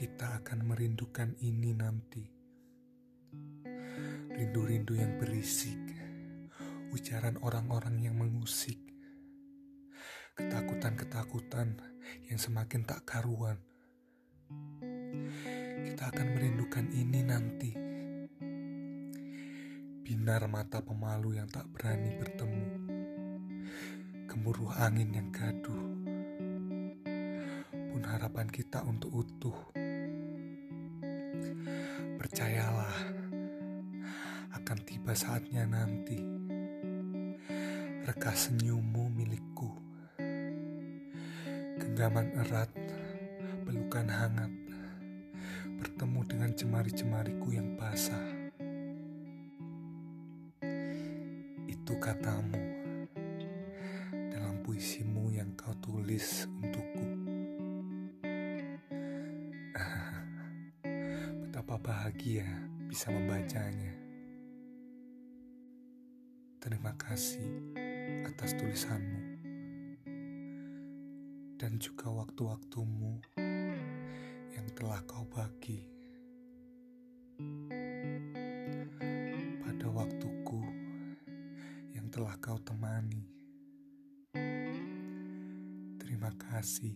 kita akan merindukan ini nanti. Rindu-rindu yang berisik, ujaran orang-orang yang mengusik, ketakutan-ketakutan yang semakin tak karuan. Kita akan merindukan ini nanti. Binar mata pemalu yang tak berani bertemu, gemuruh angin yang gaduh, pun harapan kita untuk utuh. Akan tiba saatnya nanti. Reka senyummu milikku. Genggaman erat, pelukan hangat, bertemu dengan jemari-jemariku yang basah. Itu katamu dalam puisimu yang kau tulis untukku. Betapa bahagia bisa membacanya. Terima kasih atas tulisanmu dan juga waktu-waktumu yang telah kau bagi. Pada waktuku yang telah kau temani. Terima kasih.